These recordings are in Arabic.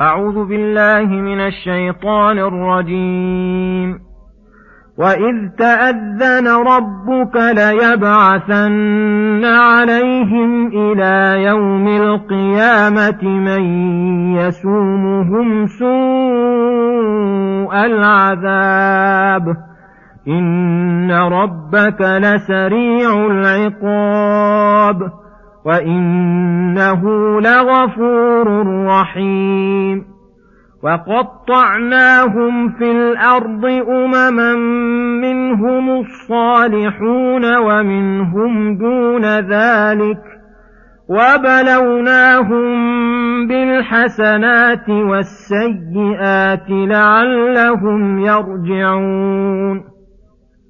أعوذ بالله من الشيطان الرجيم. وإذ تأذن ربك ليبعثن عليهم إلى يوم القيامة من يسومهم سوء العذاب. إن ربك لسريع العقاب. وإنه لغفور رحيم وقطعناهم في الأرض أمما منهم الصالحون ومنهم دون ذلك وبلوناهم بالحسنات والسيئات لعلهم يرجعون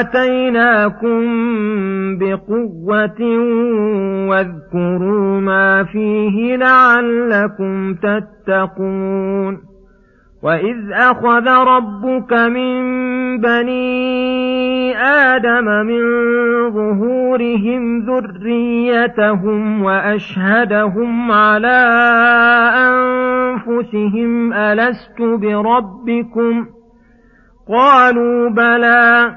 آتيناكم بقوة واذكروا ما فيه لعلكم تتقون وإذ أخذ ربك من بني آدم من ظهورهم ذريتهم وأشهدهم على أنفسهم ألست بربكم ۖ قالوا بلى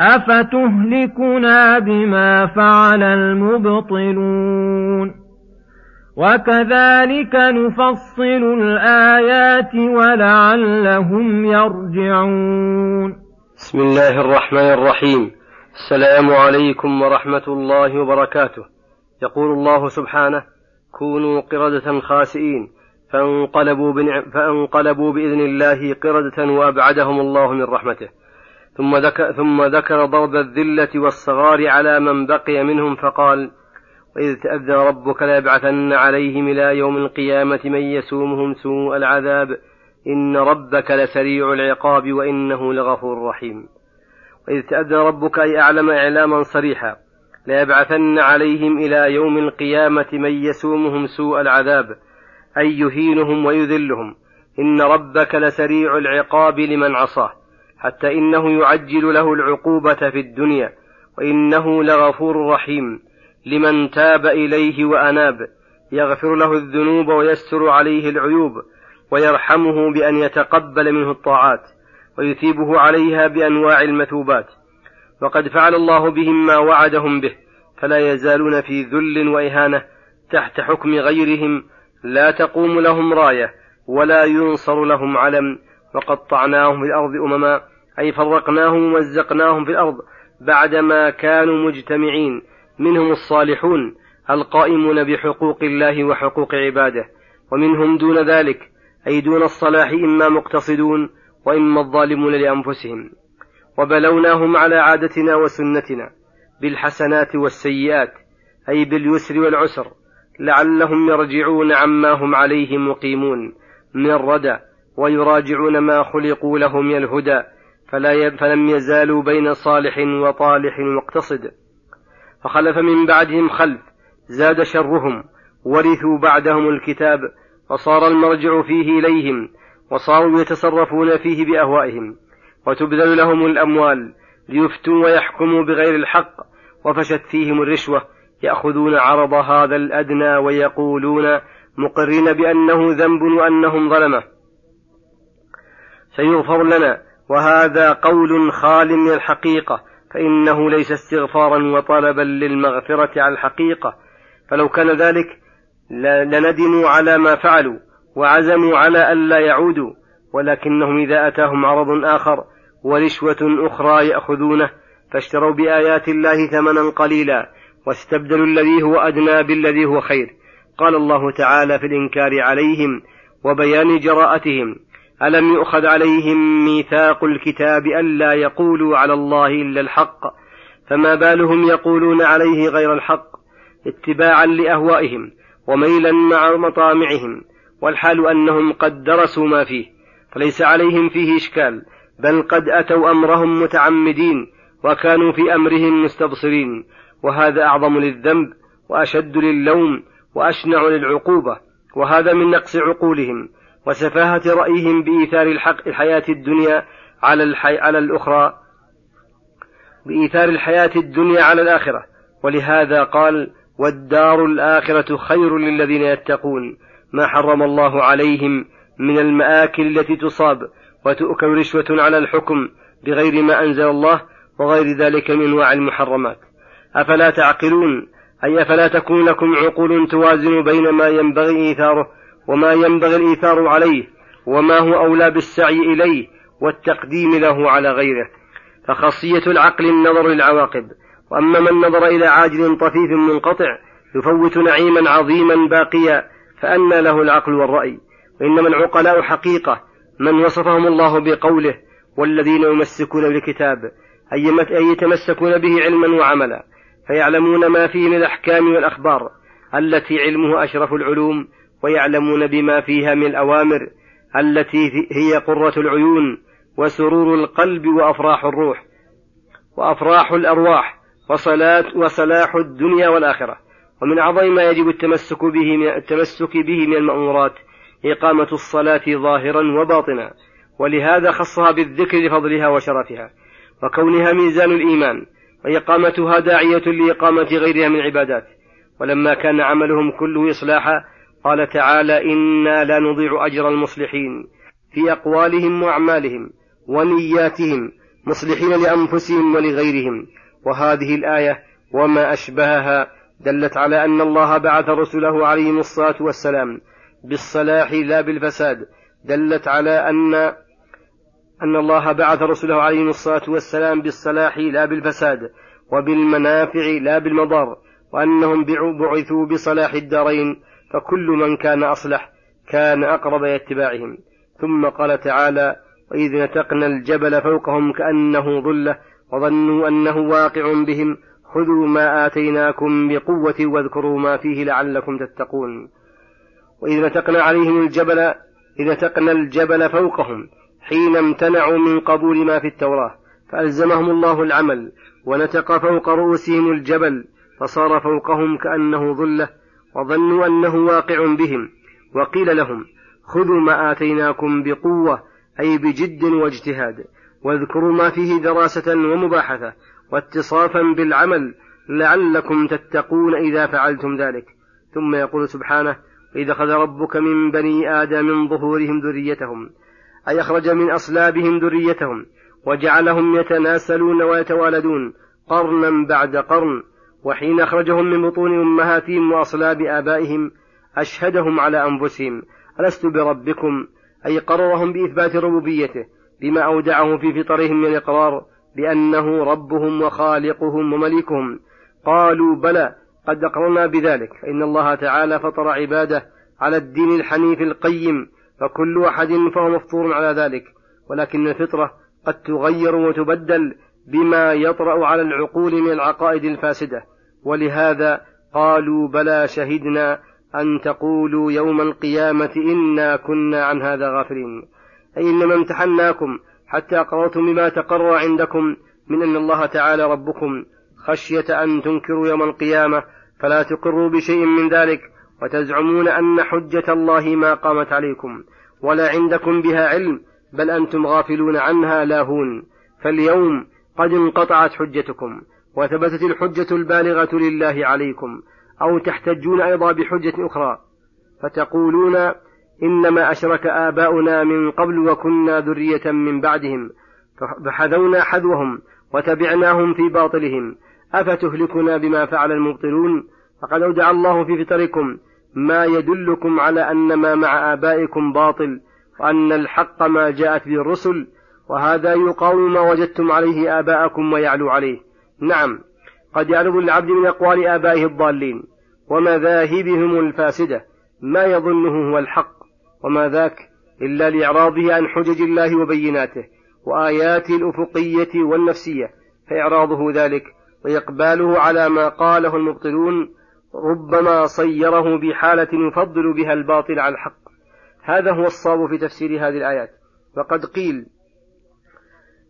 أفتهلكنا بما فعل المبطلون وكذلك نفصل الآيات ولعلهم يرجعون بسم الله الرحمن الرحيم السلام عليكم ورحمة الله وبركاته يقول الله سبحانه كونوا قردة خاسئين فانقلبوا. فانقلبوا بإذن الله قردة وأبعدهم الله من رحمته ثم ذكر, ثم ذكر ضرب الذلة والصغار على من بقي منهم فقال وإذ تأذن ربك ليبعثن عليهم إلى يوم القيامة من يسومهم سوء العذاب. إن ربك لسريع العقاب وإنه لغفور رحيم. وإذ تأذن ربك أي أعلم إعلاما صريحا ليبعثن عليهم إلى يوم القيامة من يسومهم سوء العذاب أي يهينهم ويذلهم. إن ربك لسريع العقاب لمن عصاه. حتى إنه يعجل له العقوبة في الدنيا وإنه لغفور رحيم لمن تاب إليه وأناب يغفر له الذنوب ويستر عليه العيوب ويرحمه بأن يتقبل منه الطاعات ويثيبه عليها بأنواع المثوبات. وقد فعل الله بهم ما وعدهم به فلا يزالون في ذل وإهانة تحت حكم غيرهم لا تقوم لهم راية ولا ينصر لهم علم وقطعناهم في الأرض أمما أي فرقناهم ومزقناهم في الأرض بعدما كانوا مجتمعين. منهم الصالحون القائمون بحقوق الله وحقوق عباده ومنهم دون ذلك أي دون الصلاح إما مقتصدون وإما الظالمون لأنفسهم. وبلوناهم على عادتنا وسنتنا بالحسنات والسيئات أي باليسر والعسر لعلهم يرجعون عما هم عليه مقيمون من الردى ويراجعون ما خلقوا له من الهدى فلا فلم يزالوا بين صالح وطالح مقتصد فخلف من بعدهم خلف زاد شرهم ورثوا بعدهم الكتاب فصار المرجع فيه إليهم وصاروا يتصرفون فيه بأهوائهم. وتبذل لهم الأموال ليفتوا ويحكموا بغير الحق وفشت فيهم الرشوة يأخذون عرض هذا الأدنى ويقولون مقرين بأنه ذنب وأنهم ظلمة. سيغفر لنا وهذا قول خال من الحقيقة فإنه ليس استغفارا وطلبا للمغفرة على الحقيقة. فلو كان ذلك لندموا على ما فعلوا وعزموا على ألا يعودوا. ولكنهم إذا أتاهم عرض آخر ورشوة أخرى يأخذونه فاشتروا بآيات الله ثمنا قليلا واستبدلوا الذي هو أدنى بالذي هو خير. قال الله تعالى في الإنكار عليهم وبيان جراءتهم. ألم يؤخذ عليهم ميثاق الكتاب ألا يقولوا على الله إلا الحق؟ فما بالهم يقولون عليه غير الحق اتباعا لأهوائهم وميلا مع مطامعهم والحال أنهم قد درسوا ما فيه فليس عليهم فيه إشكال بل قد أتوا أمرهم متعمدين وكانوا في أمرهم مستبصرين وهذا أعظم للذنب وأشد للوم وأشنع للعقوبة وهذا من نقص عقولهم وسفاهة رأيهم بإيثار الحق الحياة الدنيا على الحي على الأخرى. بإيثار الحياة الدنيا على الآخرة. ولهذا قال والدار الآخرة خير للذين يتقون. ما حرم الله عليهم من المآكل التي تصاب وتؤكل رشوة على الحكم بغير ما أنزل الله وغير ذلك من أنواع المحرمات. أفلا تعقلون؟ أي أفلا تكون لكم عقول توازن بين ما ينبغي إيثاره وما ينبغي الإيثار عليه وما هو أولى بالسعي إليه والتقديم له على غيره. فخاصية العقل النظر للعواقب وأما من نظر إلى عاجل طفيف منقطع يفوت نعيما عظيما باقيا فأنى له العقل والرأي. وإنما العقلاء حقيقة من وصفهم الله بقوله والذين يمسكون بالكتاب أي يتمسكون به علما وعملا فيعلمون ما فيه من الأحكام والأخبار التي علمه أشرف العلوم ويعلمون بما فيها من الأوامر التي هي قرة العيون وسرور القلب وأفراح الروح وأفراح الأرواح وصلاة وصلاح الدنيا والآخرة. ومن أعظم ما يجب التمسك به من التمسك به من المأمورات إقامة الصلاة ظاهرا وباطنا ولهذا خصها بالذكر لفضلها وشرفها وكونها ميزان الإيمان وإقامتها داعية لإقامة غيرها من العبادات. ولما كان عملهم كله إصلاحا قال تعالى إنا لا نضيع أجر المصلحين في أقوالهم وأعمالهم ونياتهم مصلحين لأنفسهم ولغيرهم. وهذه الآية وما أشبهها دلت على أن الله بعث رسله عليهم الصلاة والسلام بالصلاح لا بالفساد. دلت على أن أن الله بعث رسله عليهم الصلاة والسلام بالصلاح لا بالفساد وبالمنافع لا بالمضار وأنهم بعثوا بصلاح الدارين فكل من كان أصلح كان أقرب اتباعهم ثم قال تعالى وإذ نتقنا الجبل فوقهم كأنه ظلة وظنوا أنه واقع بهم. خذوا ما آتيناكم بقوة واذكروا ما فيه لعلكم تتقون. وإذ نتقنا عليهم الجبل إذ نتقنا الجبل فوقهم حين امتنعوا من قبول ما في التوراة فألزمهم الله العمل ونتق فوق رؤوسهم الجبل فصار فوقهم كأنه ظلة وظنوا أنه واقع بهم وقيل لهم خذوا ما آتيناكم بقوة أي بجد واجتهاد واذكروا ما فيه دراسة ومباحثة واتصافا بالعمل لعلكم تتقون إذا فعلتم ذلك. ثم يقول سبحانه وإذا أخذ ربك من بني آدم من ظهورهم ذريتهم أي أخرج من أصلابهم ذريتهم وجعلهم يتناسلون ويتوالدون قرنا بعد قرن وحين أخرجهم من بطون أمهاتهم وأصلاب آبائهم أشهدهم على أنفسهم ألست بربكم؟ أي قررهم بإثبات ربوبيته بما أودعه في فطرهم من الإقرار بأنه ربهم وخالقهم ومليكهم. قالوا بلى قد أقررنا بذلك. فإن الله تعالى فطر عباده على الدين الحنيف القيم فكل أحد فهو مفطور على ذلك. ولكن الفطرة قد تغير وتبدل بما يطرأ على العقول من العقائد الفاسدة. ولهذا قالوا بلى شهدنا أن تقولوا يوم القيامة إنا كنا عن هذا غافلين. أي إنما امتحناكم حتى أقررتم بما تقرر عندكم من أن الله تعالى ربكم خشية أن تنكروا يوم القيامة فلا تقروا بشيء من ذلك وتزعمون أن حجة الله ما قامت عليكم ولا عندكم بها علم بل أنتم غافلون عنها لاهون. فاليوم قد انقطعت حجتكم. وثبتت الحجة البالغة لله عليكم أو تحتجون أيضا بحجة أخرى فتقولون إنما أشرك آباؤنا من قبل وكنا ذرية من بعدهم فحذونا حذوهم وتبعناهم في باطلهم أفتهلكنا بما فعل المبطلون؟ فقد أودع الله في فطركم ما يدلكم على أن ما مع آبائكم باطل وأن الحق ما جاءت به الرسل وهذا يقاوم ما وجدتم عليه آباءكم ويعلو عليه. نعم قد يعرض العبد من أقوال آبائه الضالين ومذاهبهم الفاسدة ما يظنه هو الحق وما ذاك إلا لإعراضه عن حجج الله وبيناته وآياته الأفقية والنفسية فإعراضه ذلك وإقباله على ما قاله المبطلون ربما صيره بحالة يفضل بها الباطل على الحق. هذا هو الصواب في تفسير هذه الآيات. وقد قيل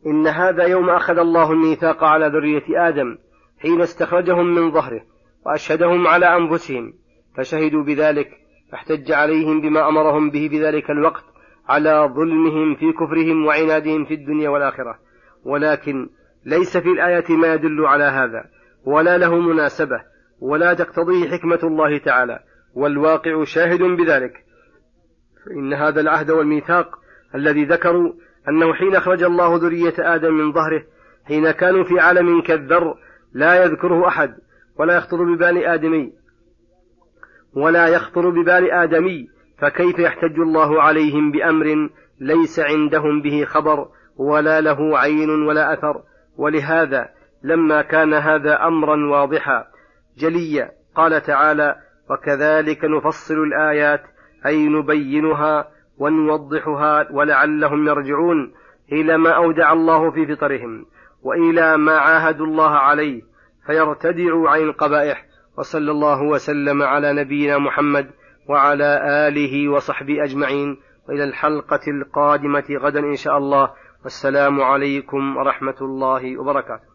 إن هذا يوم أخذ الله الميثاق على ذرية آدم حين استخرجهم من ظهره وأشهدهم على أنفسهم فشهدوا بذلك فاحتج عليهم بما أمرهم به في ذلك الوقت على ظلمهم في كفرهم وعنادهم في الدنيا والآخرة. ولكن ليس في الآية ما يدل على هذا ولا له مناسبة ولا تقتضيه حكمة الله تعالى والواقع شاهد بذلك. فإن هذا العهد والميثاق الذي ذكروا أنه حين أخرج الله ذرية آدم من ظهره حين كانوا في عالم كالذر لا يذكره أحد ولا يخطر ببال آدمي. ولا يخطر ببال آدمي فكيف يحتج الله عليهم بأمر ليس عندهم به خبر ولا له عين ولا أثر؟ ولهذا لما كان هذا أمرا واضحا جليا قال تعالى وكذلك نفصل الآيات أي نبينها ونوضحها ولعلهم يرجعون إلى ما أودع الله في فطرهم وإلى ما عاهدوا الله عليه فيرتدعوا عن القبائح وصلى الله وسلم على نبينا محمد وعلى آله وصحبه أجمعين وإلى الحلقة القادمة غدا إن شاء الله والسلام عليكم ورحمة الله وبركاته.